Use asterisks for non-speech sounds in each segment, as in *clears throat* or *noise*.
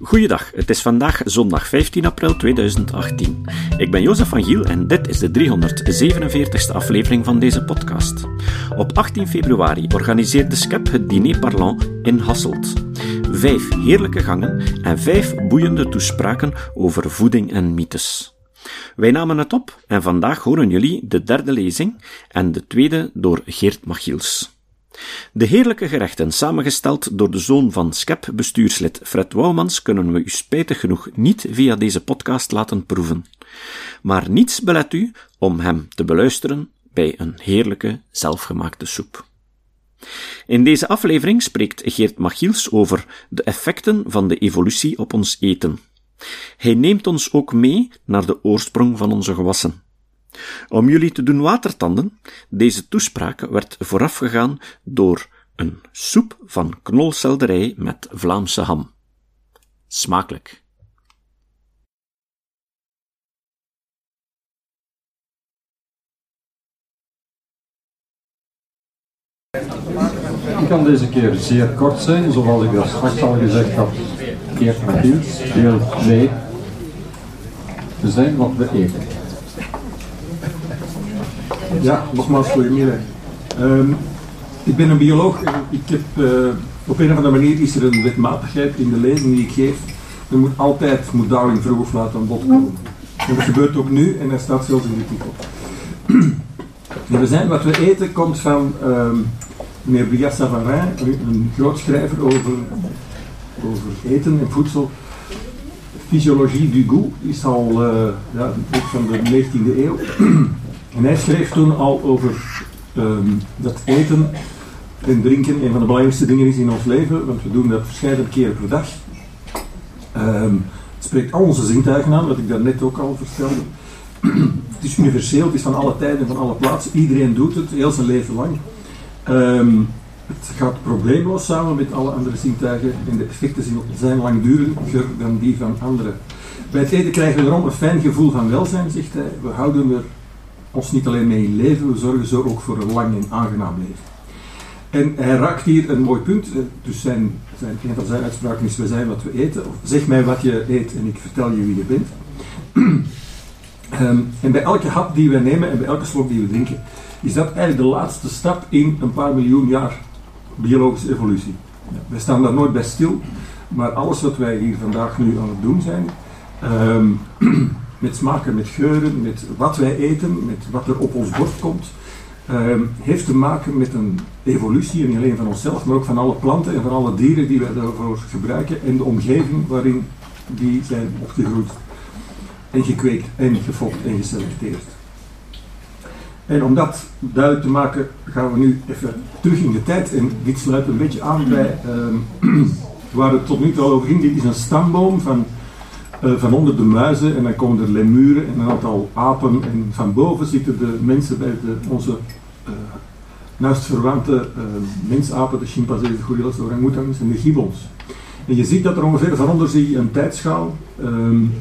Goeiedag, het is vandaag zondag 15 april 2018. Ik ben Jozef van Giel en dit is de 347ste aflevering van deze podcast. Op 18 februari organiseert de SCEP het Diner Parlant in Hasselt. Vijf heerlijke gangen en vijf boeiende toespraken over voeding en mythes. Wij namen het op en vandaag horen jullie de derde lezing en de tweede door Geert Machiels. De heerlijke gerechten, samengesteld door de zoon van SCEP-bestuurslid Fred Wouwmans, kunnen we u spijtig genoeg niet via deze podcast laten proeven. Maar niets belet u om hem te beluisteren bij een heerlijke, zelfgemaakte soep. In deze aflevering spreekt Geert Machiels over de effecten van de evolutie op ons eten. Hij neemt ons ook mee naar de oorsprong van onze gewassen. Om jullie te doen watertanden, deze toespraak werd voorafgegaan door een soep van knolselderij met Vlaamse ham. Smakelijk. Ik kan deze keer zeer kort zijn, zoals ik dat straks al gezegd had. Geert Machiels, deel 2. We zijn wat we eten. Ja, nogmaals goedemiddag. Um, ik ben een bioloog en ik heb, uh, op een of andere manier is er een wetmatigheid in de lezing die ik geef. Er moet altijd, moet Darwin vroeg of laat aan bod komen. En dat gebeurt ook nu en dat staat zelfs in de titel. *clears throat* En we zijn, wat we eten komt van um, meneer Briat Savarin, een groot schrijver over, over eten en voedsel. Physiologie du goût is al uh, ja, van de 19e eeuw. *clears throat* En hij schreef toen al over um, dat eten en drinken een van de belangrijkste dingen is in ons leven, want we doen dat verschillende keren per dag. Um, het spreekt al onze zintuigen aan, wat ik daarnet ook al vertelde. het is universeel, het is van alle tijden, van alle plaatsen. Iedereen doet het, heel zijn leven lang. Um, het gaat probleemloos samen met alle andere zintuigen en de effecten zijn langduriger dan die van anderen. Bij het eten krijgen we erom een fijn gevoel van welzijn, zegt hij. We houden er ons niet alleen mee leven, we zorgen zo ook voor een lang en aangenaam leven. En hij raakt hier een mooi punt. Dus zijn, zijn, een van zijn uitspraken is: We zijn wat we eten. Of zeg mij wat je eet en ik vertel je wie je bent. um, *clears throat* en bij elke hap die we nemen en bij elke slok die we drinken, is dat eigenlijk de laatste stap in een paar miljoen jaar biologische evolutie. Wij staan daar nooit bij stil, maar alles wat wij hier vandaag nu aan het doen zijn, um, *clears throat* met smaken, met geuren, met wat wij eten, met wat er op ons bord komt, uh, heeft te maken met een evolutie, niet alleen van onszelf, maar ook van alle planten en van alle dieren die wij daarvoor gebruiken en de omgeving waarin die zijn opgegroeid en gekweekt en gefokt en geselecteerd. En om dat duidelijk te maken, gaan we nu even terug in de tijd. En dit sluit een beetje aan bij uh, *clears throat* waar het tot nu toe over ging. Dit is een stamboom van van onder de muizen en dan komen er lemuren en een aantal apen en van boven zitten de mensen bij de, onze uh, naast verwante uh, mensapen, de chimpansees, de gorillas, de orangutans en de gibbons. En je ziet dat er ongeveer van onder zie je een tijdschaal. Um,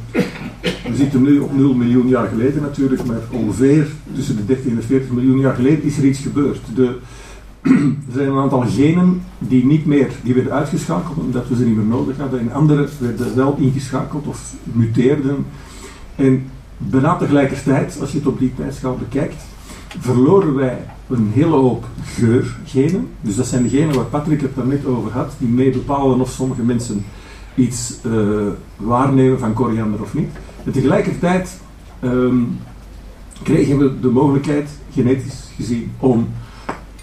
we zitten nu op 0 miljoen jaar geleden natuurlijk, maar ongeveer tussen de 30 en de 40 miljoen jaar geleden is er iets gebeurd. De, *clears throat* er zijn een aantal genen die niet meer, die werden uitgeschakeld omdat we ze niet meer nodig hadden. En andere werden wel ingeschakeld of muteerden. En bijna tegelijkertijd, als je het op die tijdschaal bekijkt, verloren wij een hele hoop geurgenen. Dus dat zijn de genen waar Patrick het daarnet over had, die mee bepalen of sommige mensen iets uh, waarnemen van koriander of niet. En tegelijkertijd um, kregen we de mogelijkheid, genetisch gezien, om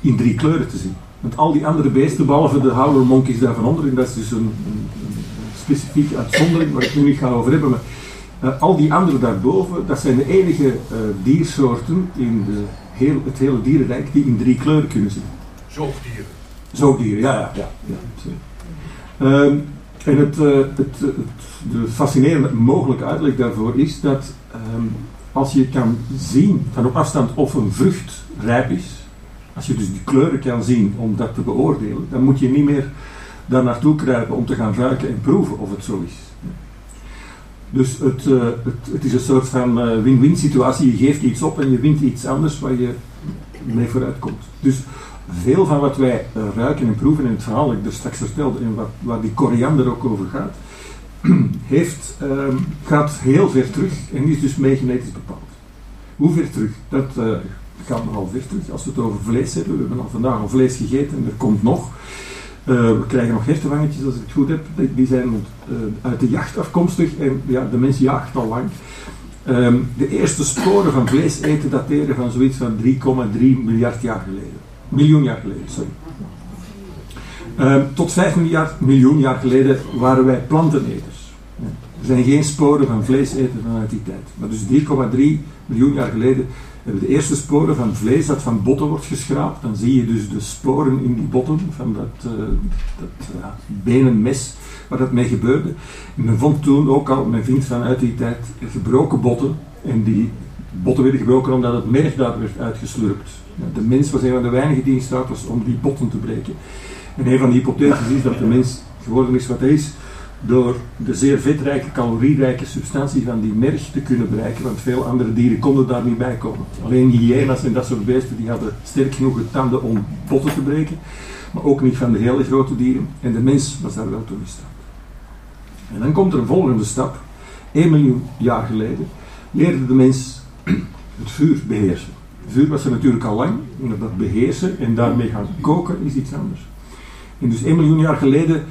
in drie kleuren te zien. Want al die andere beesten, behalve de howler monkeys daar van onder, en dat is dus een, een, een specifieke uitzondering waar ik nu niet ga over hebben, maar uh, al die andere daarboven, dat zijn de enige uh, diersoorten in de heel, het hele dierenrijk die in drie kleuren kunnen zien. Zoogdieren. Zoogdieren, ja, ja. ja, ja um, en het, uh, het, het, de fascinerende mogelijke uitleg daarvoor is dat um, als je kan zien van op afstand of een vrucht rijp is, als je dus die kleuren kan zien om dat te beoordelen, dan moet je niet meer daar naartoe kruipen om te gaan ruiken en proeven of het zo is. Dus het, uh, het, het, is een soort van uh, win-win situatie. Je geeft iets op en je wint iets anders waar je mee vooruit komt. Dus veel van wat wij uh, ruiken en proeven in het verhaal dat ik er straks vertelde en wat, waar die koriander ook over gaat, *clears throat* heeft, ehm, gaat heel ver terug en is dus mee genetisch bepaald. Hoe ver terug? Dat gaat nogal ver terug. Als we het over vlees hebben, we hebben al vandaag al vlees gegeten en er komt nog. Uh, we krijgen nog hertenwangetjes, als ik het goed heb. Die zijn uh, uit de jacht afkomstig en ja, de mens jaagt al lang. Um, de eerste sporen van vlees eten dateren van zoiets van 3,3 miljard jaar geleden. Miljoen jaar geleden, sorry. Um, tot 5 miljard, miljoen jaar geleden waren wij planteneters. Er zijn geen sporen van vlees eten vanuit die tijd. Maar dus 3,3 miljoen jaar geleden de eerste sporen van vlees dat van botten wordt geschraapt. Dan zie je dus de sporen in die botten van dat, uh, dat uh, benenmes waar dat mee gebeurde. En men vond toen ook al, men vindt vanuit die tijd gebroken botten. En die botten werden gebroken omdat het merg daar werd uitgeslurpt. De mens was een van de weinigen die in staat was om die botten te breken. En een van de hypotheses is dat de mens geworden is wat hij is door de zeer vetrijke, calorierijke substantie van die merg te kunnen bereiken, want veel andere dieren konden daar niet bij komen. Alleen hyena's en dat soort beesten die hadden sterk genoeg tanden om botten te breken, maar ook niet van de hele grote dieren. En de mens was daar wel toe in staat. En dan komt er een volgende stap. 1 miljoen jaar geleden leerde de mens *clears throat* het vuur beheersen. Het vuur was er natuurlijk al lang, maar dat beheersen en daarmee gaan koken is iets anders. En dus 1 miljoen jaar geleden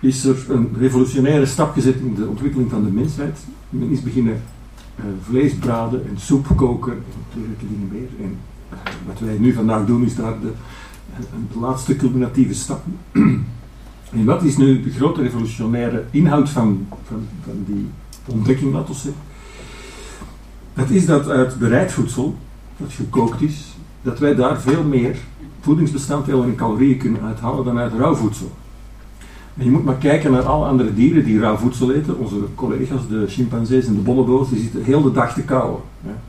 is er een revolutionaire stap gezet in de ontwikkeling van de mensheid. Men is beginnen uh, vlees braden en soep koken en dergelijke dingen meer. En uh, wat wij nu vandaag doen is daar de, de laatste culminatieve stap. *clears throat* en wat is nu de grote revolutionaire inhoud van, van, die ontdekking, laten we zeggen? Dat is dat uit bereid voedsel, dat gekookt is, dat wij daar veel meer voedingsbestanddelen en calorieën kunnen uithalen dan uit rauw voedsel. En je moet maar kijken naar alle andere dieren die rauw voedsel eten. Onze collega's, de chimpansees en de bonobo's, die zitten heel de dag te kauwen.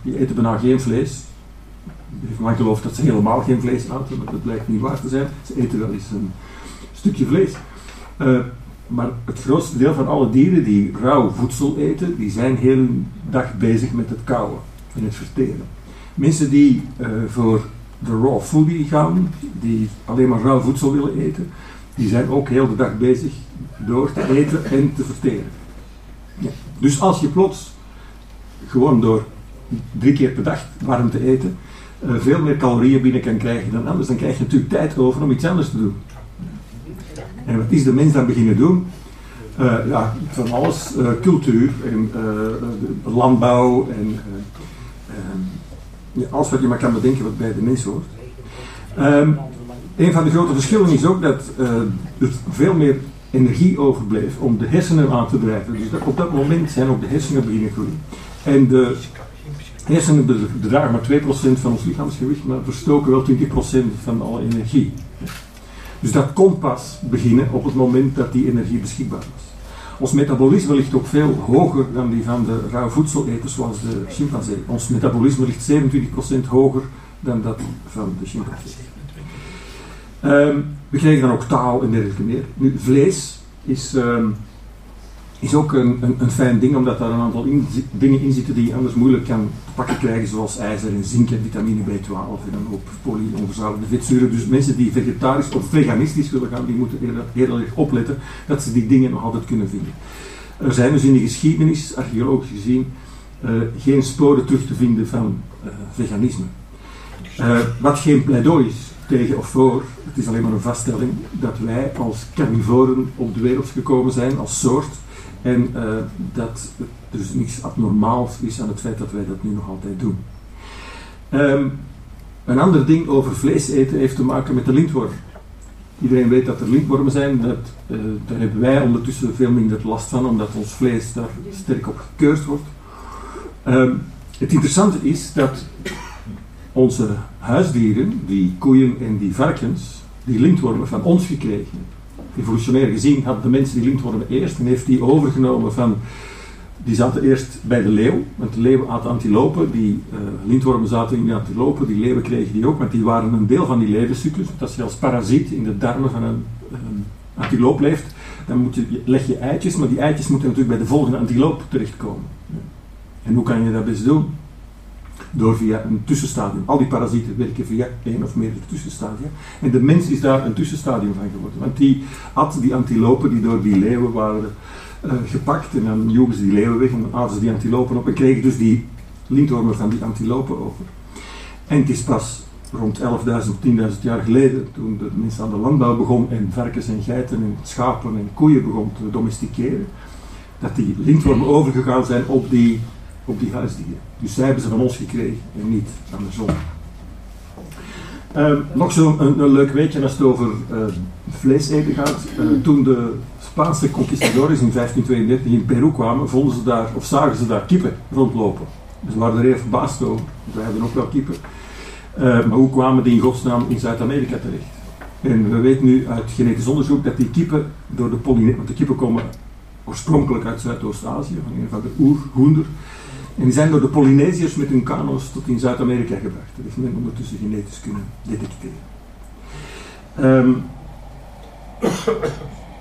Die eten bijna geen vlees. Man gelooft dat ze helemaal geen vlees eten, maar dat blijkt niet waar te zijn. Ze eten wel eens een stukje vlees. Uh, maar het grootste deel van alle dieren die rauw voedsel eten, die zijn heel de dag bezig met het kauwen en het verteren. Mensen die uh, voor de raw foodie gaan, die alleen maar rauw voedsel willen eten, die zijn ook heel de dag bezig door te eten en te verteren. Dus als je plots gewoon door drie keer per dag warm te eten, uh, veel meer calorieën binnen kan krijgen dan anders, dan krijg je natuurlijk tijd over om iets anders te doen. En wat is de mens dan beginnen doen? Uh, ja, van alles, uh, cultuur en landbouw en alles wat je maar kan bedenken wat bij de mens hoort. Um, een van de grote verschillen is ook dat uh, er veel meer energie overbleef om de hersenen aan te drijven. Dus op dat moment zijn ook de hersenen beginnen groeien. En de hersenen bedragen maar 2% van ons lichaamsgewicht, maar verstoken wel 20% van alle energie. Dus dat kon pas beginnen op het moment dat die energie beschikbaar was. Ons metabolisme ligt ook veel hoger dan die van de rauw voedseleters zoals de chimpansee. Ons metabolisme ligt 27% hoger dan dat van de chimpansee. Um, we kregen dan ook taal en dergelijke meer. Nu, vlees is, um, is ook een, een, een, fijn ding, omdat daar een aantal in, dingen in zitten die je anders moeilijk kan te pakken krijgen, zoals ijzer en zink en vitamine B12 en een hoop polyonverzadigde vetzuren. Dus mensen die vegetarisch of veganistisch willen gaan, die moeten heel, opletten dat ze die dingen nog altijd kunnen vinden. Er zijn dus in de geschiedenis, archeologisch gezien, uh, geen sporen terug te vinden van uh, veganisme. Uh, wat geen pleidooi is tegen of voor. Het is alleen maar een vaststelling dat wij als carnivoren op de wereld gekomen zijn als soort. En uh, dat er dus niets abnormaals is aan het feit dat wij dat nu nog altijd doen. Um, een ander ding over vlees eten heeft te maken met de lintworm. Iedereen weet dat er lintwormen zijn, dat, uh, daar hebben wij ondertussen veel minder last van, omdat ons vlees daar sterk op gekeurd wordt. Um, het interessante is dat onze huisdieren, die koeien en die varkens, die lintwormen van ons gekregen. Evolutionair gezien hadden de mensen die lintwormen eerst en heeft die overgenomen van. Die zaten eerst bij de leeuw, want de leeuw had antilopen, die uh, lintwormen zaten in de antilopen, die leeuwen kregen die ook, want die waren een deel van die levenscyclus. Dat je als parasiet in de darmen van een, antiloop leeft, dan moet je, leg je eitjes, maar die eitjes moeten natuurlijk bij de volgende antiloop terechtkomen. En hoe kan je dat best doen? Door via een tussenstadium. Al die parasieten werken via één of meerdere tussenstadia. En de mens is daar een tussenstadium van geworden. Want die at die antilopen die door die leeuwen waren eh, gepakt en dan joegen ze die leeuwen weg en dan aten ze die antilopen op en kregen dus die lintwormen van die antilopen over. En het is pas rond 11.000, 10.000 jaar geleden, toen de mensen aan de landbouw begon en varkens en geiten en schapen en koeien begon te domesticeren, dat die lintwormen overgegaan zijn op die, op die huisdieren. Dus zij hebben ze van ons gekregen en niet andersom. Uh, nog zo'n een, leuk weetje als het over uh, vlees eten gaat. Uh, toen de Spaanse conquistadores in 1532 in Peru kwamen, vonden ze daar, of zagen ze daar kippen rondlopen. Dus waren er even verbaasd. Wij hadden ook wel kippen. Uh, maar hoe kwamen die in godsnaam in Zuid-Amerika terecht? En we weten nu uit genetisch onderzoek dat die kippen door de pollineren, want de kippen komen oorspronkelijk uit Zuidoost-Azië, van een van de oerhoender. En die zijn door de Polynesiërs met hun kano's tot in Zuid-Amerika gebracht. Dat heeft men ondertussen genetisch kunnen detecteren. Um,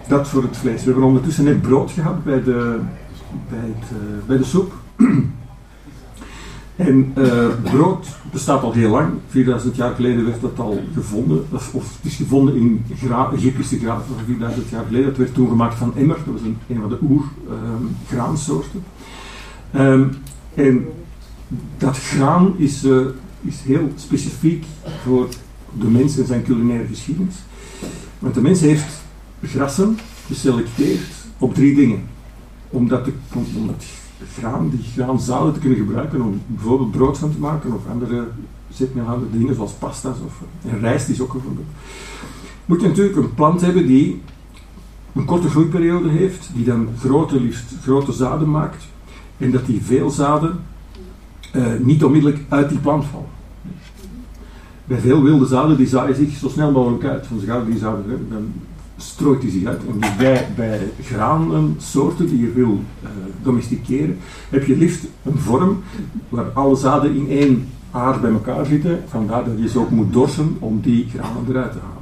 dat voor het vlees. We hebben ondertussen net brood gehad bij de, bij het, uh, bij de soep. En uh, brood bestaat al heel lang. 4000 jaar geleden werd dat al gevonden. Of, het is gevonden in gra Egyptische graven van 4000 jaar geleden. Het werd toen gemaakt van emmer. Dat was een, een van de oer-graansoorten. Um, um, en dat graan is, uh, is heel specifiek voor de mens en zijn culinaire geschiedenis. Want de mens heeft grassen geselecteerd op drie dingen. Omdat, de, omdat graan, die graanzaden te kunnen gebruiken om bijvoorbeeld brood van te maken of andere zetmeelhoudende dingen zoals pasta's of en rijst is ook een voorbeeld. Moet je natuurlijk een plant hebben die een korte groeiperiode heeft, die dan grote, grote zaden maakt en dat die veel zaden uh, niet onmiddellijk uit die plant vallen. Bij veel wilde zaden die zaaien zich zo snel mogelijk uit. Van die zaden dan strooit hij zich uit. En bij, bij graansoorten die je wil uh, domesticeren, heb je liefst een vorm waar alle zaden in één aard bij elkaar zitten. Vandaar dat je ze ook moet dorsen om die granen eruit te halen.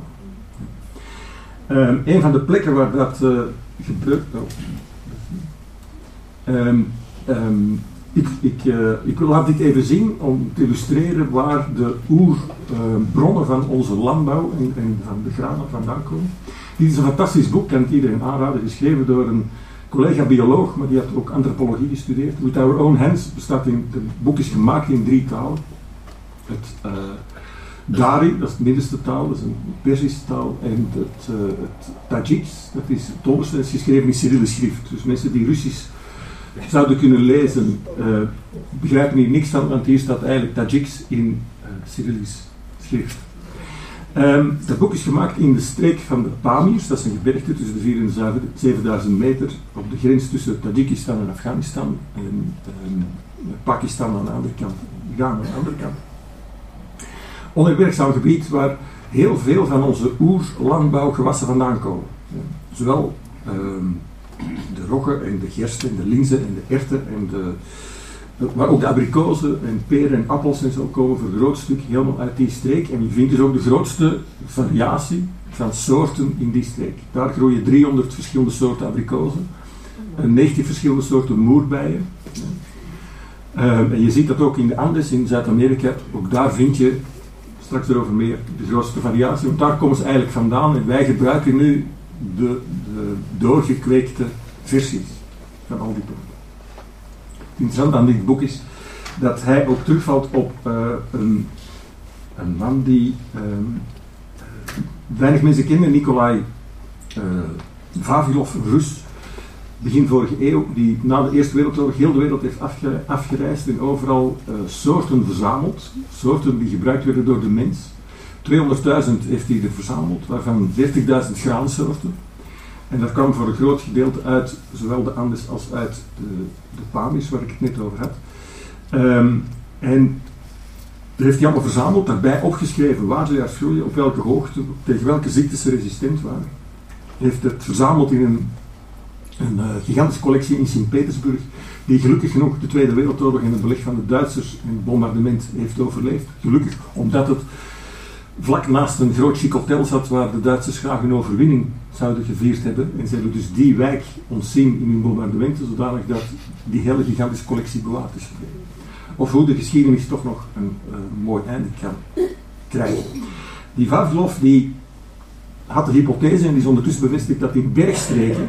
Um, een van de plekken waar dat uh, gebeurt. Oh. Um, um, ik, uh, ik laat dit even zien om te illustreren waar de oerbronnen van onze landbouw en, van de granen vandaan komen. Dit is een fantastisch boek, kan ik iedereen aanraden, geschreven door een collega-bioloog, maar die had ook antropologie gestudeerd. With Our Own Hands bestaat in, het boek is gemaakt in drie talen. Het uh, Dari, dat is de middenste taal, dat is een Persische taal, en het, uh, het Tajiks, dat is het onderste, is geschreven in Cyrillisch schrift. Dus mensen die Russisch zouden kunnen lezen, uh, begrijpen hier niks van, want hier staat eigenlijk Tajiks in uh, Cyrillisch schrift. Um, dat boek is gemaakt in de streek van de Pamirs, dat is een gebergte tussen de 4 en 7000 meter op de grens tussen Tajikistan en Afghanistan en um, Pakistan aan de andere kant, Ghana aan de andere kant. Onherbergzaam gebied waar heel veel van onze oerlandbouwgewassen vandaan komen. Zowel um, de roggen en de gersten en de linzen en de erten en de, maar ook de abrikozen en peren en appels en zo komen voor een groot stuk helemaal uit die streek. En je vindt dus ook de grootste variatie van soorten in die streek. Daar groeien 300 verschillende soorten abrikozen en 90 verschillende soorten moerbijen. Um, en je ziet dat ook in de Andes in Zuid-Amerika. Ook daar vind je, straks erover meer, de grootste variatie. Want daar komen ze eigenlijk vandaan. En wij gebruiken nu de, de doorgekweekte versies van al die producten. Het interessante aan dit boek is dat hij ook terugvalt op uh, een, een, man die um, weinig mensen kennen, Nikolai uh, Vavilov, Rus, begin vorige eeuw, die na de Eerste Wereldoorlog heel de wereld heeft afge afgereisd en overal uh, soorten verzameld, soorten die gebruikt werden door de mens. 200.000 heeft hij er verzameld, waarvan 40.000 graansoorten. En dat kwam voor een groot gedeelte uit zowel de Andes als uit de, de Pamis, waar ik het net over had. Um, en dat heeft hij allemaal verzameld, daarbij opgeschreven waar ze juist groeien, op welke hoogte, tegen welke ziektes ze resistent waren. Hij heeft het verzameld in een, een uh, gigantische collectie in Sint-Petersburg, die gelukkig genoeg de Tweede Wereldoorlog en het beleg van de Duitsers en het bombardement heeft overleefd. Gelukkig, omdat het vlak naast een groot chic hotel zat waar de Duitsers graag een overwinning zouden gevierd hebben. En ze hebben dus die wijk ontzien in hun bombardementen, zodanig dat die hele gigantische collectie bewaard is. Of hoe de geschiedenis toch nog een uh, mooi einde kan krijgen. Die Vavlov die had de hypothese, en die is ondertussen bevestigd, dat in bergstreken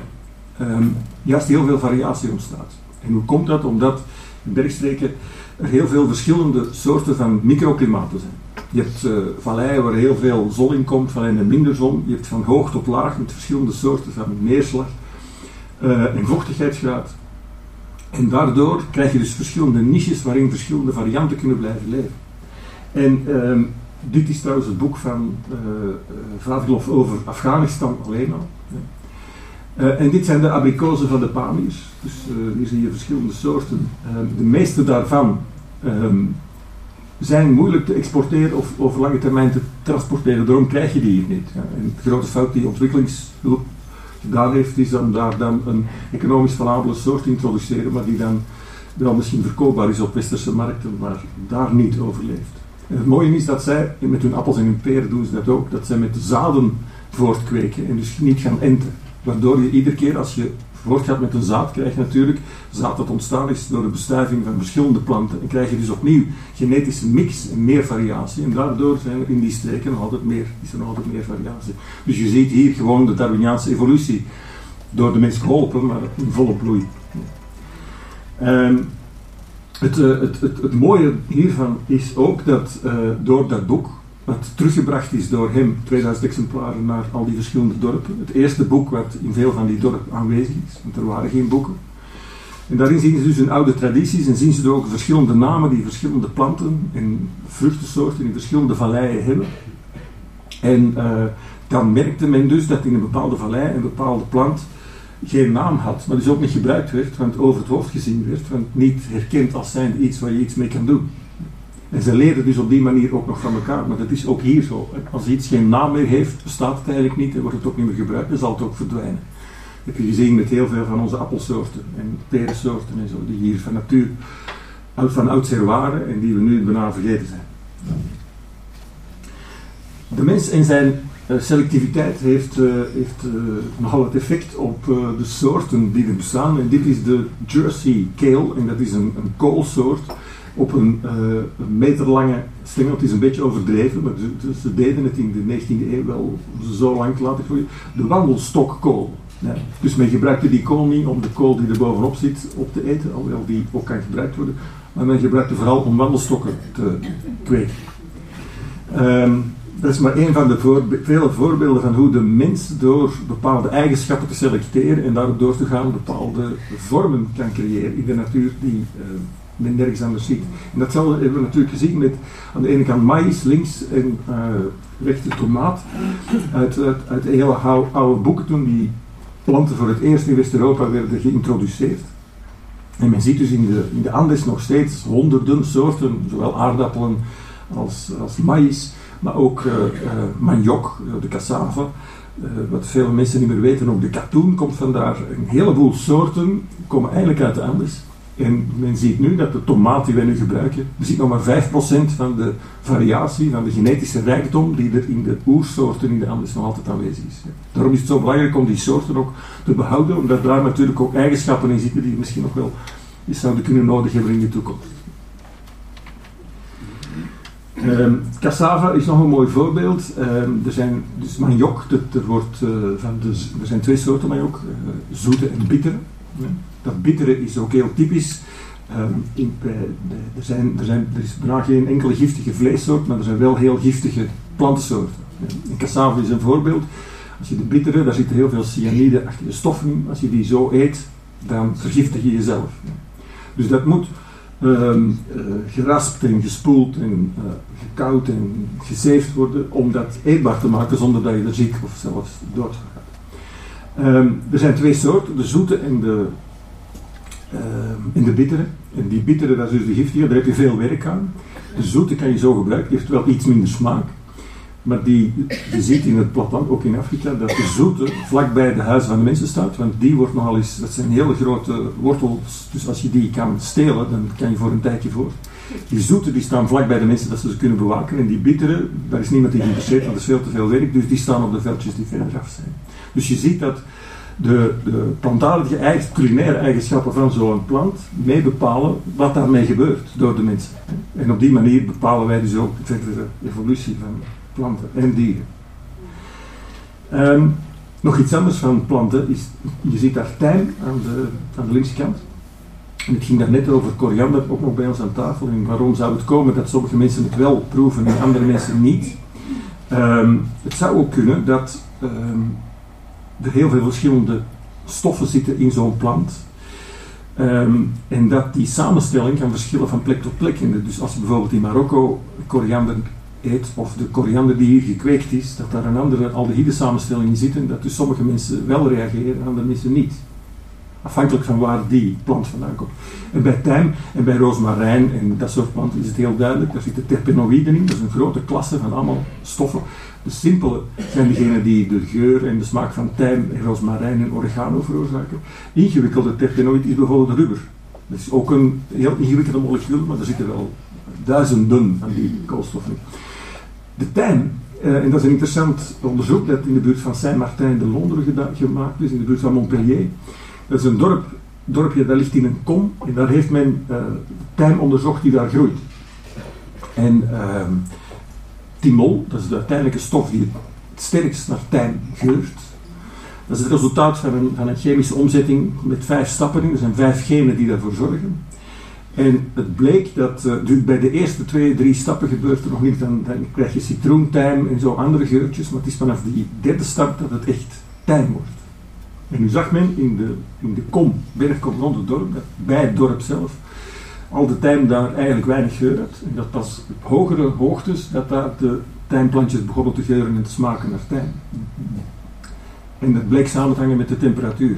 ehm, juist heel veel variatie ontstaat. En hoe komt dat? Omdat in bergstreken er heel veel verschillende soorten van microklimaten zijn. Je hebt uh, valleien waar heel veel zon in komt, valleien en minder zon. Je hebt van hoog tot laag met verschillende soorten van neerslag uh, en vochtigheidsgraad. En daardoor krijg je dus verschillende niches waarin verschillende varianten kunnen blijven leven. En uh, dit is trouwens het boek van uh, Vavilov over Afghanistan alleen al. En dit zijn de abrikozen van de Pamirs. Dus hier zie je verschillende soorten. Uh, de meeste daarvan um, zijn moeilijk te exporteren of over lange termijn te transporteren. Daarom krijg je die hier niet. En de grote fout die ontwikkelingshulp gedaan heeft, is om daar dan een economisch valabele soort te introduceren, maar die dan wel misschien verkoopbaar is op westerse markten, maar daar niet overleeft. En het mooie is dat zij, met hun appels en hun peren doen ze dat ook, dat zij met de zaden voortkweken en dus niet gaan enten. Waardoor je iedere keer als je voortgaat met een zaad, krijg je natuurlijk zaad dat ontstaan is door de bestuiving van verschillende planten. En krijg je dus opnieuw genetische mix en meer variatie. En daardoor zijn er in die streken altijd meer, is er altijd meer variatie. Dus je ziet hier gewoon de Darwiniaanse evolutie door de mens geholpen, maar in volle bloei. Um, het, uh, het, het, het, mooie hiervan is ook dat uh, door dat boek wat teruggebracht is door hem, 2000 exemplaren, naar al die verschillende dorpen. Het eerste boek wat in veel van die dorpen aanwezig is, want er waren geen boeken. En daarin zien ze dus hun oude tradities en zien ze ook verschillende namen die verschillende planten en vruchtensoorten in verschillende valleien hebben. En uh, dan merkte men dus dat in een bepaalde vallei een bepaalde plant geen naam had, maar dus ook niet gebruikt werd, want over het hoofd gezien werd, want niet herkend als zijnde iets waar je iets mee kan doen. En ze leren dus op die manier ook nog van elkaar. Maar dat is ook hier zo. Als iets geen naam meer heeft, bestaat het eigenlijk niet en wordt het ook niet meer gebruikt, dan zal het ook verdwijnen. Dat heb je gezien met heel veel van onze appelsoorten en perensoorten en zo, die hier van natuur van oudsher waren en die we nu bijna vergeten zijn. De mens en zijn uh, selectiviteit heeft, uh, heeft uh, nogal het effect op de soorten die er bestaan. En dit is de Jersey kale, en dat is een, een koolsoort op een, een meterlange stengel. Het is een beetje overdreven, maar ze, deden het in de 19e eeuw wel zo lang te laten groeien. De wandelstokkool. Ja. Dus men gebruikte die kool niet om de kool die er bovenop zit op te eten, alhoewel die ook kan gebruikt worden. Maar men gebruikte vooral om wandelstokken te kweken. Um, dat is maar een van de voorbe vele voorbeelden van hoe de mens door bepaalde eigenschappen te selecteren en daardoor te gaan bepaalde vormen kan creëren in de natuur die uh, men nergens anders ziet. En datzelfde hebben we natuurlijk gezien met aan de ene kant maïs, links en uh, de tomaat. Uit, uit, hele oude boeken toen die planten voor het eerst in West-Europa werden geïntroduceerd. En men ziet dus in de, in de Andes nog steeds honderden soorten, zowel aardappelen als, als maïs, maar ook uh, de cassave. Uh, wat veel mensen niet meer weten, ook de katoen komt vandaar. Een heleboel soorten komen eigenlijk uit de Andes. En men ziet nu dat de tomaat die wij nu gebruiken, er nog maar 5% van de variatie, van de genetische rijkdom die er in de oersoorten in de Andes nog altijd aanwezig is. Daarom is het zo belangrijk om die soorten ook te behouden, omdat daar natuurlijk ook eigenschappen in zitten die misschien nog wel eens zouden kunnen nodig hebben in de toekomst. Um, cassava is nog een mooi voorbeeld. Um, er zijn dus maniok, er, wordt, uh, van de, er zijn twee soorten maniok, uh, zoete en bittere. Dat bittere is ook heel typisch. In, uh, er, zijn, er, zijn, er is bijna geen enkele giftige vleessoort, maar er zijn wel heel giftige plantensoorten. Ja. cassava is een voorbeeld. Als je de bittere, daar zitten heel veel cyanide-achtige stoffen in. Als je die zo eet, dan vergiftig je jezelf. Dus dat moet um, uh, geraspt en gespoeld en gekoud en gezeefd worden om dat eetbaar te maken zonder dat je er ziek of zelfs dood gaat. Um, er zijn twee soorten, de zoete en de, uh, en de bittere. En die bittere, dat is dus de giftige, daar heb je veel werk aan. De zoete kan je zo gebruiken, die heeft wel iets minder smaak. Maar die, je ziet in het platteland, ook in Afrika, dat de zoete vlakbij de huizen van de mensen staat. Want die wordt nogal eens, dat zijn hele grote wortels. Dus als je die kan stelen, dan kan je voor een tijdje voor. Die zoete die staan vlakbij de mensen dat ze ze kunnen bewaken. En die bittere, daar is niemand in geïnteresseerd, want dat is veel te veel werk. Dus die staan op de veldjes die verder af zijn. Dus je ziet dat de, de plantaardige eigen, culinaire eigenschappen van zo'n plant mee bepalen wat daarmee gebeurt door de mensen. En op die manier bepalen wij dus ook de verdere evolutie van planten en dieren. Um, nog iets anders van planten is, je ziet daar tijm aan de, aan de linkse kant. En het ging daar net over koriander, ook nog bij ons aan tafel. En waarom zou het komen dat sommige mensen het wel proeven en andere mensen niet? Ehm, het zou ook kunnen dat ehm, er heel veel verschillende stoffen zitten in zo'n plant. Ehm, en dat die samenstelling kan verschillen van plek tot plek. dus als je bijvoorbeeld in Marokko koriander eet, of de koriander die hier gekweekt is, dat daar een andere aldehyde samenstelling in zit en dat dus sommige mensen wel reageren en andere mensen niet. Afhankelijk van waar die plant vandaan komt. En bij tijm en bij rozemarijn en dat soort planten is het heel duidelijk. Daar zitten terpenoïden in, dat is een grote klasse van allemaal stoffen. De simpele zijn degenen die de geur en de smaak van tijm, rozemarijn en oregano veroorzaken. Ingewikkelde terpenoïd is bijvoorbeeld rubber. Dat is ook een heel ingewikkelde molecuul, maar er zitten wel duizenden van die koolstoffen in. De tijm, eh, en dat is een interessant onderzoek dat in de buurt van Saint-Martin de Londen gemaakt is, in de buurt van Montpellier. Dat is een dorp, dorpje dat ligt in een kom en daar heeft men uh, tijm onderzocht die daar groeit. En uh, timol, dat is de uiteindelijke stof die het sterkst naar tijm geurt. Dat is het resultaat van een, chemische omzetting met vijf stappen in. Er zijn vijf genen die daarvoor zorgen. En het bleek dat uh, bij de eerste twee, drie stappen gebeurt er nog niet. Dan, dan krijg je citroentijm en zo andere geurtjes. Maar het is vanaf die derde stap dat het echt tijm wordt. En nu zag men in de, in de kom, bergkom rond het dorp, bij het dorp zelf, al de tijm daar eigenlijk weinig geur had. En dat pas op hogere hoogtes, dat daar de tijmplantjes begonnen te geuren en te smaken naar tijm. En dat bleek samen te hangen met de temperatuur.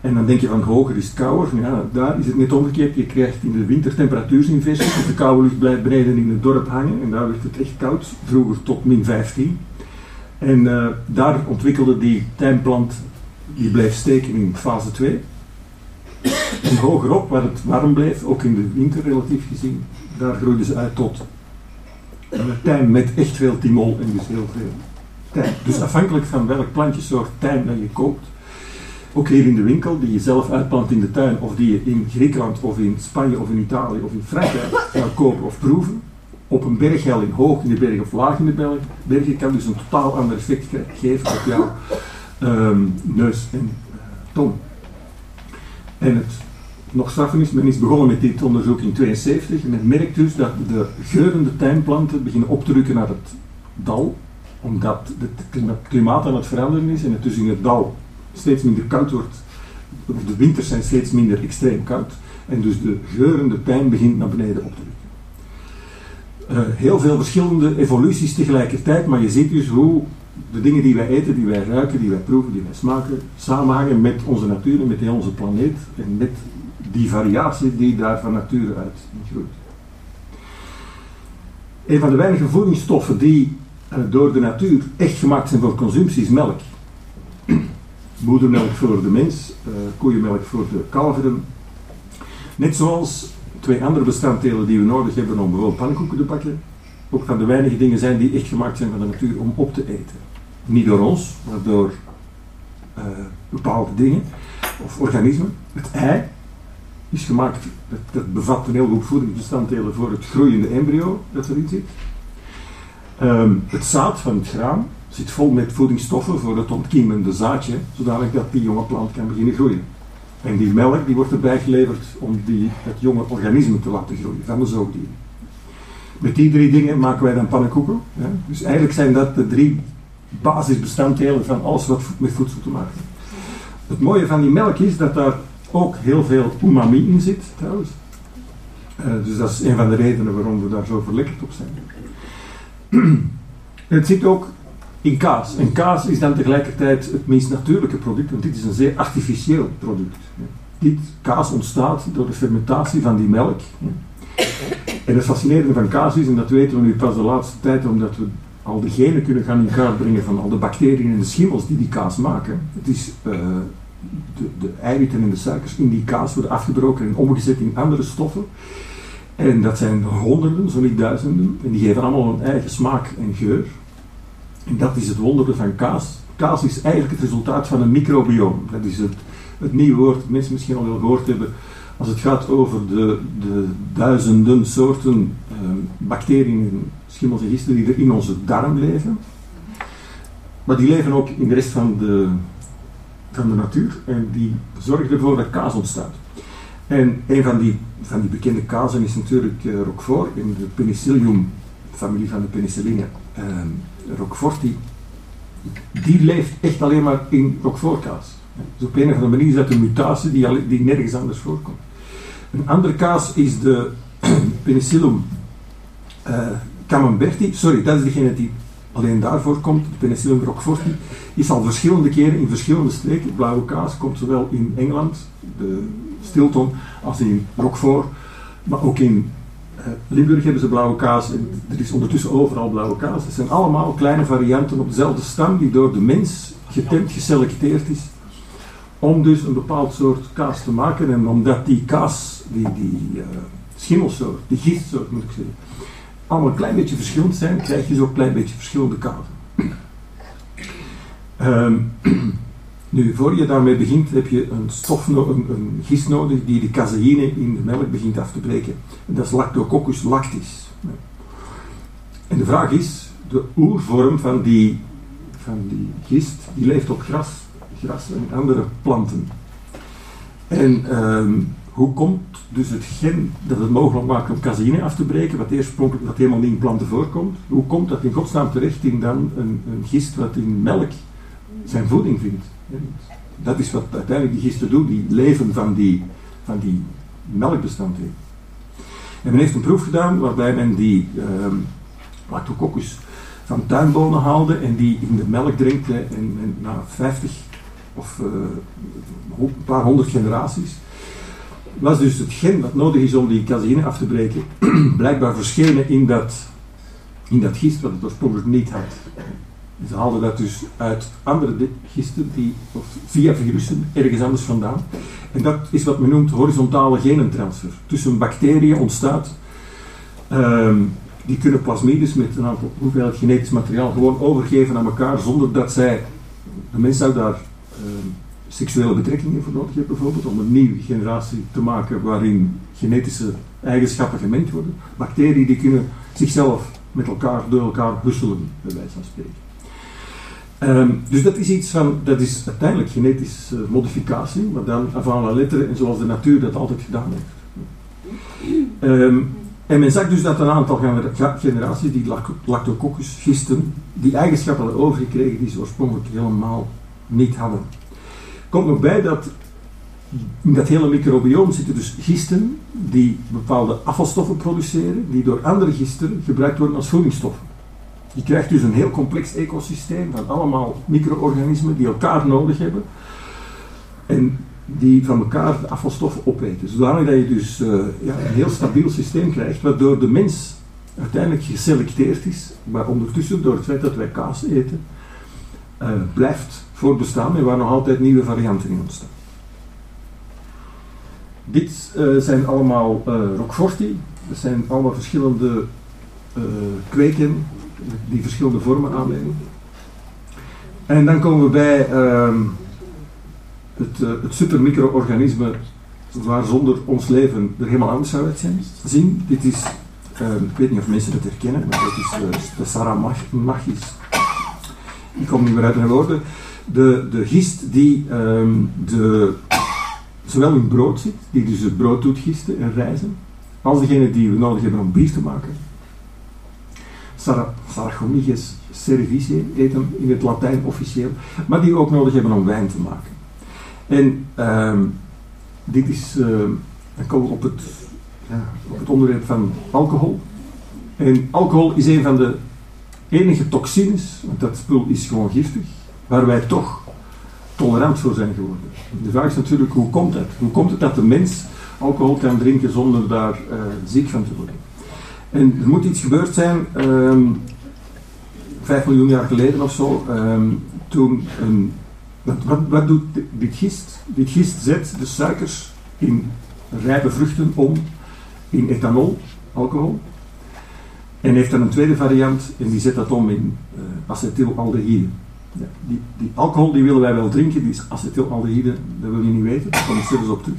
En dan denk je van hoger is het kouder. Ja, daar is het net omgekeerd. Je krijgt in de winter temperatuursinversie. Dus de koude lucht blijft beneden in het dorp hangen. En daar werd het echt koud. Vroeger tot min 15. En uh, daar ontwikkelde die tijmplant, die bleef steken in fase 2. *laughs* En hogerop, waar het warm bleef, ook in de winter relatief gezien, daar groeiden ze uit tot een tijm met echt veel timol en dus heel veel tijm. Dus afhankelijk van welk plantjesoort tijm dat je koopt, ook hier in de winkel, die je zelf uitplant in de tuin, of die je in Griekenland of in Spanje of in Italië of in Frankrijk zou kopen of proeven, op een berghelling hoog in de berg of laag in de bergen kan dus een totaal ander effect geven op jouw um, neus en uh, tong. En het nog straffer is, men is begonnen met dit onderzoek in 72 en men merkt dus dat de geurende tuinplanten beginnen op te rukken naar het dal, omdat het klimaat aan het veranderen is en het dus in het dal steeds minder koud wordt, of de winters zijn steeds minder extreem koud, en dus de geurende tuin begint naar beneden op te rukken. Uh, heel veel verschillende evoluties tegelijkertijd, maar je ziet dus hoe de dingen die wij eten, die wij ruiken, die wij proeven, die wij smaken, samenhangen met onze natuur en met heel onze planeet en met die variatie die daar van nature uit groeit. Een van de weinige voedingsstoffen die uh, door de natuur echt gemaakt zijn voor consumptie is melk. *clears throat* Moedermelk voor de mens, uh, koeienmelk voor de kalveren. Net zoals twee andere bestanddelen die we nodig hebben om bijvoorbeeld pannenkoeken te bakken, ook van de weinige dingen zijn die echt gemaakt zijn van de natuur om op te eten. Niet door ons, maar door uh, bepaalde dingen of organismen. Het ei is gemaakt, dat, bevat een heleboel voedingsbestanddelen voor het groeiende embryo dat erin zit. Um, het zaad van het graan zit vol met voedingsstoffen voor het ontkiemende zaadje, zodat dat die jonge plant kan beginnen groeien. En die melk die wordt erbij geleverd om die, het jonge organisme te laten groeien van de zoogdieren. Met die drie dingen maken wij dan pannenkoeken. Dus eigenlijk zijn dat de drie basisbestanddelen van alles wat met voedsel te maken heeft. Het mooie van die melk is dat daar ook heel veel umami in zit, trouwens. Uh, dus dat is een van de redenen waarom we daar zo verlekkerd op zijn. *clears throat* het zit ook in kaas. En kaas is dan tegelijkertijd het meest natuurlijke product, want dit is een zeer artificieel product. Dit kaas ontstaat door de fermentatie van die melk. En het fascinerende van kaas is, en dat weten we nu pas de laatste tijd, omdat we al de genen kunnen gaan in kaart brengen van al de bacteriën en de schimmels die die kaas maken. Het is uh, de, de eiwitten en de suikers in die kaas worden afgebroken en omgezet in andere stoffen. En dat zijn honderden, zo niet duizenden. En die geven allemaal een eigen smaak en geur. En dat is het wondere van kaas. Kaas is eigenlijk het resultaat van een microbioom. Dat is het, het nieuwe woord dat mensen misschien al wel gehoord hebben als het gaat over de, de duizenden soorten uh, bacteriën, schimmels en gisten die er in onze darm leven. maar die leven ook in de rest van de, van de natuur en die zorgen ervoor dat kaas ontstaat. En een van die, van die bekende kazen is natuurlijk uh, Roquefort in de Penicillium, familie van de penicilline. Uh, Roquefort die, die leeft echt alleen maar in Roquefort-kaas. Dus op een of andere manier is dat een mutatie die, die nergens anders voorkomt. Een andere kaas is de *clears throat* Penicillium uh, camemberti. Sorry, dat is degene die alleen daarvoor komt. De Penicillium roqueforti is al verschillende keren in verschillende streken. Blauwe kaas komt zowel in Engeland, de Stilton, als in Roquefort. Maar ook in uh, Limburg hebben ze blauwe kaas. En er is ondertussen overal blauwe kaas. Het zijn allemaal kleine varianten op dezelfde stam die door de mens getemd, geselecteerd is om dus een bepaald soort kaas te maken. En omdat die kaas, die, die uh, schimmelsoort, die gistsoort moet ik zeggen, allemaal een klein beetje verschillend zijn, krijg je zo'n klein beetje verschillende kazen. Um, nu, voor je daarmee begint, heb je een stof, een, gist nodig die de caseïne in de melk begint af te breken. En dat is Lactococcus lactis. En de vraag is, de oervorm van die, van die gist, die leeft op gras gras en andere planten. En um, hoe komt dus het gen dat het mogelijk maakt om caseïne af te breken, wat oorspronkelijk wat helemaal niet in planten voorkomt, hoe komt dat in godsnaam terecht in dan een, een gist wat in melk zijn voeding vindt? Dat is wat uiteindelijk die gisten doen, die leven van die, van die melkbestanddelen. En men heeft een proef gedaan waarbij men die um, lactococcus van tuinbonen haalde en die in de melk drinkte en, en na 50 of uh, een paar honderd generaties, was dus het gen dat nodig is om die caseïne af te breken, *clears throat* blijkbaar verschenen in dat, in dat gist wat het oorspronkelijk niet had. Ze haalden dat dus uit andere gisten, die, of via virussen, ergens anders vandaan. En dat is wat men noemt horizontale genentransfer. Tussen bacteriën ontstaat, um, die kunnen plasmides met een aantal hoeveelheid genetisch materiaal gewoon overgeven aan elkaar zonder dat zij, de mens zou daar Ehm, seksuele betrekkingen voor nodig hebt, bijvoorbeeld, om een nieuwe generatie te maken waarin genetische eigenschappen gemengd worden. Bacteriën die kunnen zichzelf met elkaar, door elkaar husselen, bij wijze van spreken. Um, dus dat is iets van, dat is uiteindelijk genetische modificatie, maar dan avant la lettre en zoals de natuur dat altijd gedaan heeft. Um, en men zag dus dat een aantal generaties die lactococcus gisten, die eigenschappen hadden overgekregen die ze oorspronkelijk helemaal niet hadden. Komt nog bij dat in dat hele microbioom zitten dus gisten die bepaalde afvalstoffen produceren, die door andere gisten gebruikt worden als voedingsstoffen. Je krijgt dus een heel complex ecosysteem van allemaal micro-organismen die elkaar nodig hebben en die van elkaar de afvalstoffen opeten. Zodanig dat je dus uh, ja, een heel stabiel systeem krijgt, waardoor de mens uiteindelijk geselecteerd is, maar ondertussen door het feit dat wij kaas eten, uh, blijft voortbestaan en waar nog altijd nieuwe varianten in ontstaan. Dit uh, zijn allemaal uh, Roqueforti. Dat zijn allemaal verschillende uh, kweken die verschillende vormen aannemen. En dan komen we bij uh, het, het supermicro-organisme waar zonder ons leven er helemaal anders zou uitzien. Dit is, ik weet niet of mensen het herkennen, maar dat is de Saramachis. Ik kom niet meer uit mijn woorden de, de gist die um, de, zowel in brood zit, die dus het brood doet gisten en rijzen, als degene die we nodig hebben om bier te maken. Sarachomyges cerevisiae heet hem in het Latijn officieel, maar die we ook nodig hebben om wijn te maken. En um, dit is, dan komen we op het, ja, op het onderwerp van alcohol. En alcohol is een van de enige toxines, want dat spul is gewoon giftig, waar wij toch tolerant voor zijn geworden. De vraag is natuurlijk, hoe komt het? Hoe komt het dat de mens alcohol kan drinken zonder daar uh, ziek van te worden? En er moet iets gebeurd zijn, um, vijf miljoen jaar geleden of zo, um, toen een, wat, wat, wat, doet dit gist? Dit gist zet de suikers in rijpe vruchten om in ethanol, alcohol. En heeft dan een tweede variant en die zet dat om in uh, acetylaldehyde. Die, die, alcohol die willen wij wel drinken, die is acetylaldehyde, dat wil je niet weten, daar kom ik zelfs op terug.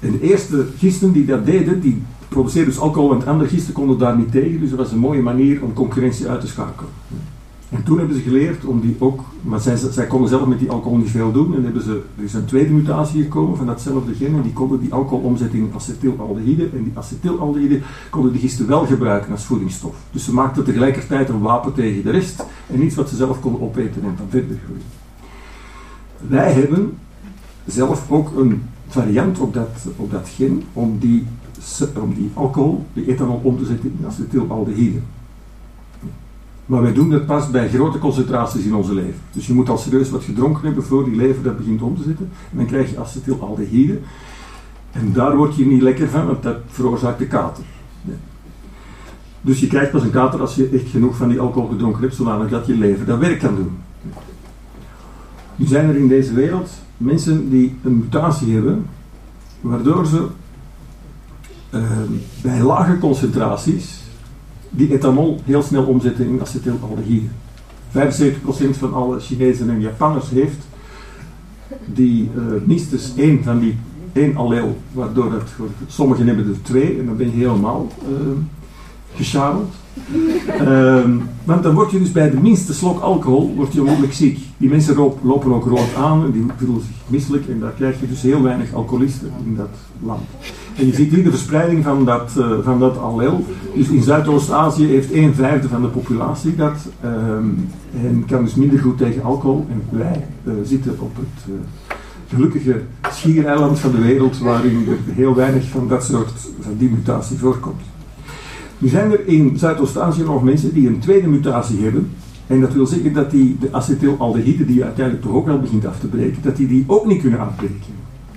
En de eerste gisten die dat deden, die produceerden dus alcohol en andere gisten konden daar niet tegen, dus dat was een mooie manier om concurrentie uit te schakelen. En toen hebben ze geleerd om die ook, maar zij, zij konden zelf met die alcohol niet veel doen. En hebben ze, er is een tweede mutatie gekomen van datzelfde gen. En die konden die alcohol omzetten in acetylaldehyde. En die acetylaldehyde konden de gisten wel gebruiken als voedingsstof. Dus ze maakten tegelijkertijd een wapen tegen de rest. En iets wat ze zelf konden opeten en dan verder groeien. Wij hebben zelf ook een variant op dat, op dat gen om die, om die alcohol, die ethanol, om te zetten in acetylaldehyde. Maar wij doen dat pas bij grote concentraties in onze lever. Dus je moet al serieus wat gedronken hebben voor die lever dat begint om te zetten. En dan krijg je acetylaldehyde. En daar word je niet lekker van, want dat veroorzaakt de kater. Dus je krijgt pas een kater als je echt genoeg van die alcohol gedronken hebt, zodanig dat je lever dat werk kan doen. Nu zijn er in deze wereld mensen die een mutatie hebben, waardoor ze uh, bij lage concentraties die ethanol heel snel omzetten in acetylaldehyde. 75% van alle Chinezen en Japanners heeft die uh, minstens één van die één alleel, waardoor het, sommigen hebben er twee en dan ben je helemaal uh. Um, want dan word je dus bij de minste slok alcohol word je onmogelijk ziek. Die mensen lopen ook rood aan en die voelen zich misselijk en daar krijg je dus heel weinig alcoholisten in dat land. En je ziet hier de verspreiding van dat, uh, van dat allel. Dus in Zuidoost-Azië heeft een vijfde van de populatie dat um, en kan dus minder goed tegen alcohol. En wij uh, zitten op het uh, gelukkige schiereiland van de wereld waarin er heel weinig van dat soort van die mutatie voorkomt. Nu zijn er in Zuidoost-Azië nog mensen die een tweede mutatie hebben. En dat wil zeggen dat die de acetylaldehyde, die uiteindelijk toch ook wel begint af te breken, dat die die ook niet kunnen afbreken.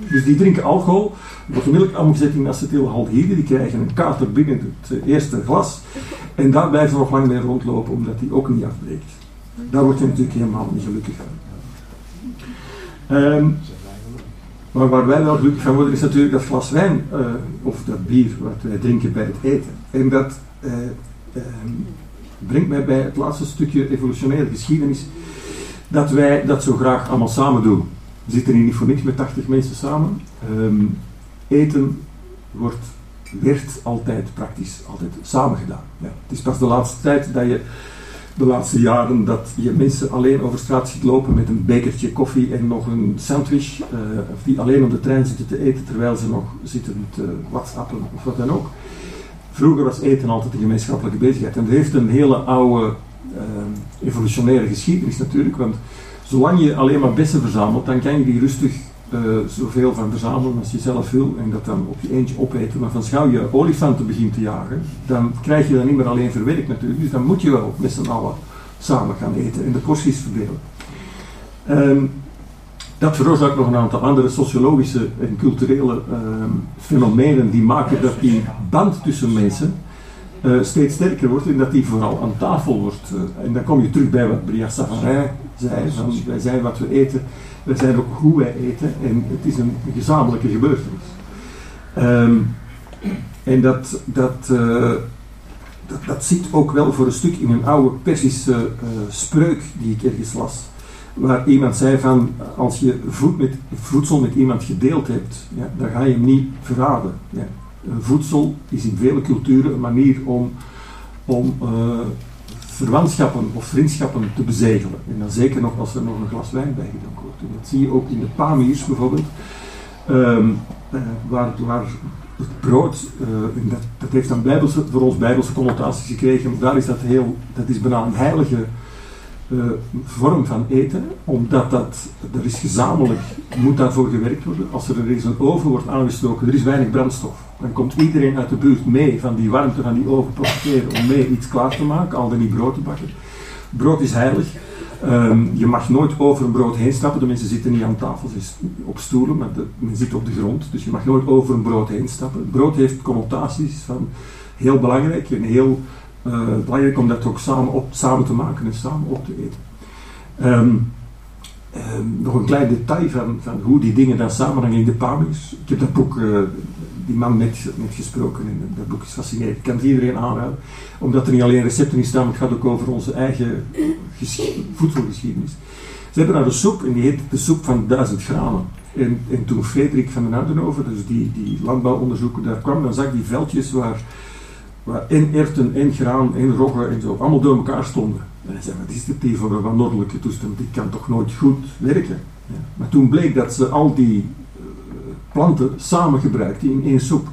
Dus die drinken alcohol, wordt onmiddellijk omgezet in acetylaldehyde, die krijgen een kater binnen het eerste glas. En daar blijven ze nog lang mee rondlopen, omdat die ook niet afbreekt. Daar word je natuurlijk helemaal niet gelukkig van. Um, maar waar wij wel gelukkig van worden is natuurlijk dat glas wijn uh, of dat bier wat wij drinken bij het eten. En dat uh, uh, brengt mij bij het laatste stukje evolutionaire geschiedenis dat wij dat zo graag allemaal samen doen. We zitten hier niet voor niks met 80 mensen samen. Um, eten wordt, werd altijd praktisch altijd samen gedaan. Ja, het is pas de laatste tijd dat je de laatste jaren dat je mensen alleen over straat ziet lopen met een bekertje koffie en nog een sandwich, uh, of die alleen op de trein zitten te eten terwijl ze nog zitten te whatsappen of wat dan ook. Vroeger was eten altijd een gemeenschappelijke bezigheid en dat heeft een hele oude uh, evolutionaire geschiedenis natuurlijk, want zolang je alleen maar bessen verzamelt, dan kan je die rustig uh, zoveel van verzamelen als je zelf wil en dat dan op je eentje opeten. Maar van schouw je olifanten begint te jagen, dan krijg je dat niet meer alleen verwerkt natuurlijk. Dus dan moet je wel met z'n allen samen gaan eten en de porties verdelen. Um, dat veroorzaakt nog een aantal andere sociologische en culturele um, fenomenen die maken dat die band tussen mensen uh, steeds sterker wordt en dat die vooral aan tafel wordt. Uh, en dan kom je terug bij wat Bria Savarin zei, van wij zijn wat we eten wij zijn ook hoe wij eten en het is een gezamenlijke gebeurtenis. Um, en dat, dat, uh, dat, dat, zit ook wel voor een stuk in een oude Persische uh, spreuk die ik ergens las. Waar iemand zei van, als je met, voedsel met iemand gedeeld hebt, ja, dan ga je hem niet verraden. Ja. Voedsel is in vele culturen een manier om, om verwantschappen of vriendschappen te bezegelen. En dan zeker nog als er nog een glas wijn bij dat zie je ook in de Pamirs bijvoorbeeld, um, uh, waar, waar het brood, uh, dat, heeft dan bijbelse, voor ons bijbelse connotaties gekregen, daar is dat heel, dat is bijna een heilige uh, vorm van eten, omdat dat, er is gezamenlijk, moet daarvoor gewerkt worden. Als er eens een oven wordt aangestoken, er is weinig brandstof dan komt iedereen uit de buurt mee van die warmte van die oven profiteren om mee iets klaar te maken, al dan niet brood te bakken. Brood is heilig. Um, je mag nooit over een brood heen stappen. De mensen zitten niet aan tafel, ze op stoelen, maar men zit op de grond. Dus je mag nooit over een brood heen stappen. Brood heeft connotaties van heel belangrijk en heel uh, belangrijk om dat ook samen, op, samen te maken en samen op te eten. Um, um, nog een klein detail van, van hoe die dingen dan samenhangen in de Pamis. Ik heb dat boek uh, die man net, net gesproken en dat boek is fascinerend. Ik kan het iedereen aanraden, omdat er niet alleen recepten in staan, het gaat ook over onze eigen voedselgeschiedenis. Ze hebben daar een soep en die heet de soep van duizend granen. En, en toen Frederik van den Oudenhoven, dus die, die landbouwonderzoeker, daar kwam, dan zag die veldjes waar, waar en erten en graan en rogge en zo allemaal door elkaar stonden. En hij zei, wat is dit hier voor een wanordelijke toestand? Die kan toch nooit goed werken? Ja. Maar toen bleek dat ze al die planten samen gebruikten in één soep.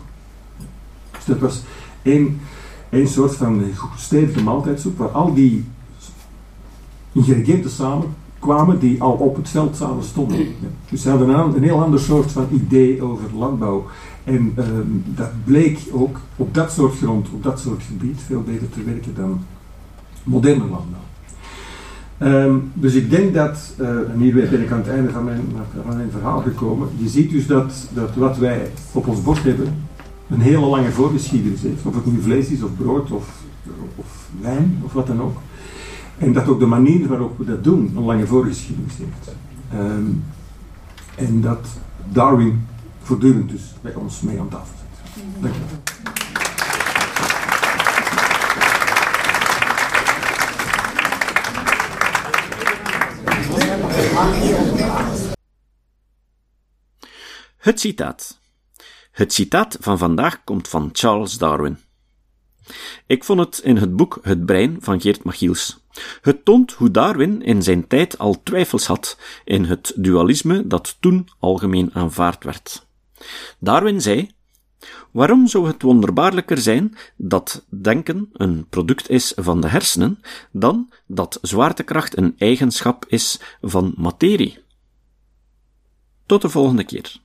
Dus dat was één, één soort van stevige maaltijdsoep, waar al die ingrediënten samen kwamen die al op het veld samen stonden. Dus ze hadden een, een, heel ander soort van idee over landbouw. En um, dat bleek ook op dat soort grond, op dat soort gebied, veel beter te werken dan moderne landbouw. Um, dus ik denk dat, uh, en hier ben ik aan het einde van mijn, van mijn verhaal gekomen, je ziet dus dat, dat wat wij op ons bord hebben een hele lange voorgeschiedenis heeft. Of het nu vlees is, of brood, of, of wijn, of wat dan ook. En dat ook de manier waarop we dat doen een lange voorgeschiedenis heeft. Um, en dat Darwin voortdurend dus bij ons mee aan tafel zit. Dank wel. Het citaat. Het citaat van vandaag komt van Charles Darwin. Ik vond het in het boek Het Brein van Geert Machiels. Het toont hoe Darwin in zijn tijd al twijfels had in het dualisme dat toen algemeen aanvaard werd. Darwin zei: Waarom zou het wonderbaarlijker zijn dat denken een product is van de hersenen, dan dat zwaartekracht een eigenschap is van materie? Tot de volgende keer.